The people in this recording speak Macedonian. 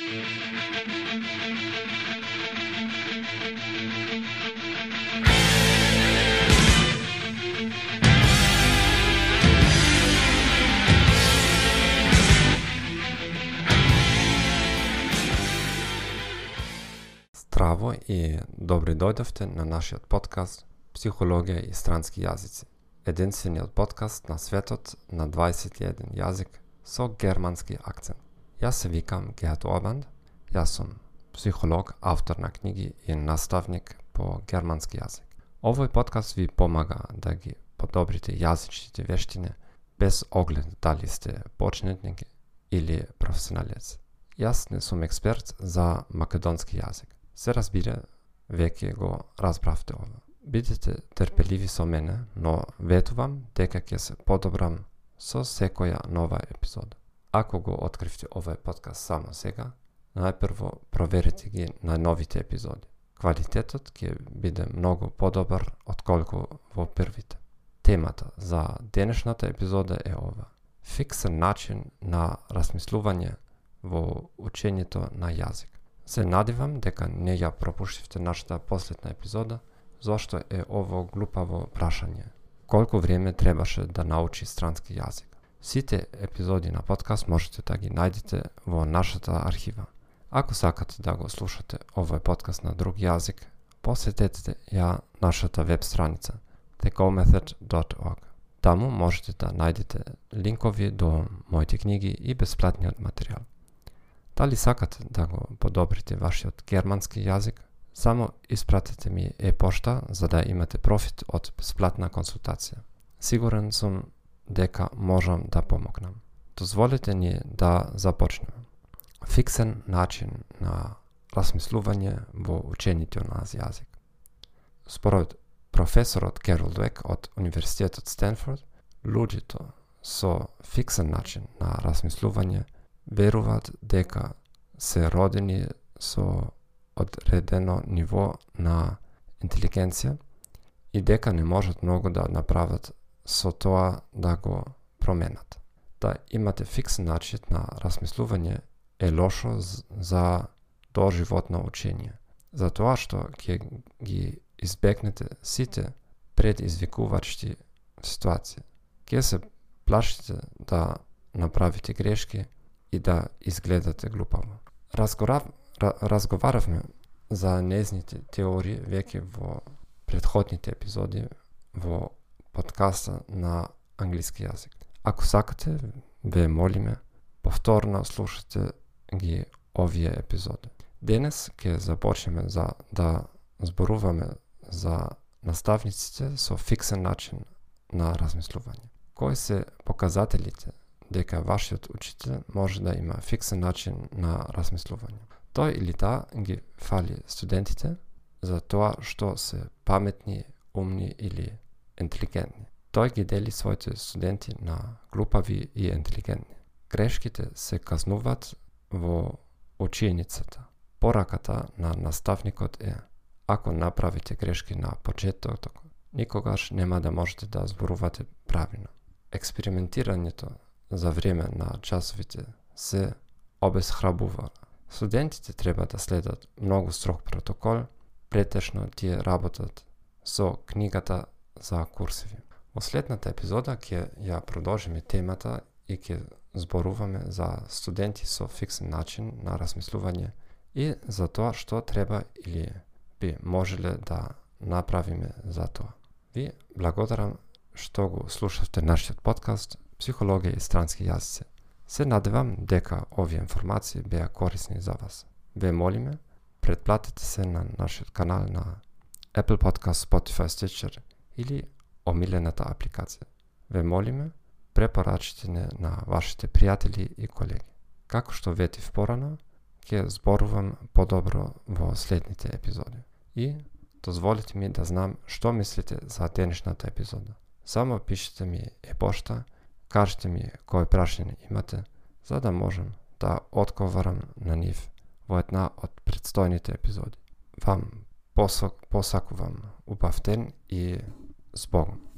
Здраво и добри дојдовте на нашиот подкаст Психологија и странски јазици. Единствениот подкаст на светот на 21 јазик со германски акцент. Јас се викам Геат Обанд, јас сум психолог, автор на книги и наставник по германски јазик. Овој подкаст ви помага да ги подобрите јазичните вештини без оглед дали сте почнетник или професионалец. Јас не сум експерт за македонски јазик се разбира, веќе го разбравте ова. Бидете терпеливи со мене, но ветувам дека ќе се подобрам со секоја нова епизода. Ако го откривте овој подкаст само сега, најпрво проверете ги на новите епизоди. Квалитетот ќе биде многу подобар од колку во првите. Темата за денешната епизода е ова. Фиксен начин на размислување во учењето на јазик. Се надевам дека не ја пропуштивте нашата последна епизода, зошто е ово глупаво прашање. Колку време требаше да научи странски јазик? Сите епизоди на подкаст можете да ги најдете во нашата архива. Ако сакате да го слушате овој подкаст на друг јазик, посетете ја нашата веб страница thegomethod.org. Таму можете да најдете линкови до моите книги и бесплатниот материјал. Дали сакате да го подобрите вашиот германски јазик, само испратете ми е-пошта за да имате профит од бесплатна консултација. Сигурен сум дека можам да помогнам. Дозволете ни да започнеме. Фиксен начин на размислување во учените на јазик. Според професорот Керол Двек од Универзитетот Стенфорд, луѓето со фиксен начин на размислување веруваат дека се родени со одредено ниво на интелигенција и дека не можат многу да направат со тоа да го променат. Да имате фиксен начин на размислување е лошо за доживотно учење, затоа што ќе ги избегнете сите предизвикувачки ситуации. Ке се плашите да направите грешки и да изгледате глупаво. Разгорав, разговаравме за незните теории веќе во предходните епизоди во подкаста на англиски јазик. Ако сакате, ве молиме, повторно слушате ги овие епизоди. Денес ќе започнеме за да зборуваме за наставниците со фиксен начин на размислување. Кои се показателите дека вашиот учител може да има фиксен начин на размислување. Тој или таа ги фали студентите за тоа што се паметни, умни или интелигентни. Тој ги дели своите студенти на глупави и интелигентни. Грешките се казнуваат во ученицата. Пораката на наставникот е ако направите грешки на почетокот, никогаш нема да можете да зборувате правилно. Експериментирањето за време на часовите се обесхрабува. Студентите треба да следат многу строг протокол, претешно тие работат со книгата за курсиви. Во следната епизода ќе ја продолжиме темата и ќе зборуваме за студенти со фиксен начин на размислување и за тоа што треба или би можеле да направиме за тоа. Ви благодарам што го слушавте нашиот подкаст психологија и странски јазици. Се надевам дека овие информации беа корисни за вас. Ве молиме, предплатете се на нашиот канал на Apple Podcast, Spotify, Stitcher или омилената апликација. Ве молиме, препорачите не на вашите пријатели и колеги. Како што ветив порано, ќе зборувам подобро во следните епизоди. И дозволите ми да знам што мислите за денешната епизода. Само пишете ми е-пошта Кажете ми кој прашање имате, за да можем да одговарам на нив во една од предстојните епизоди. Вам посакувам убав ден и Spawn.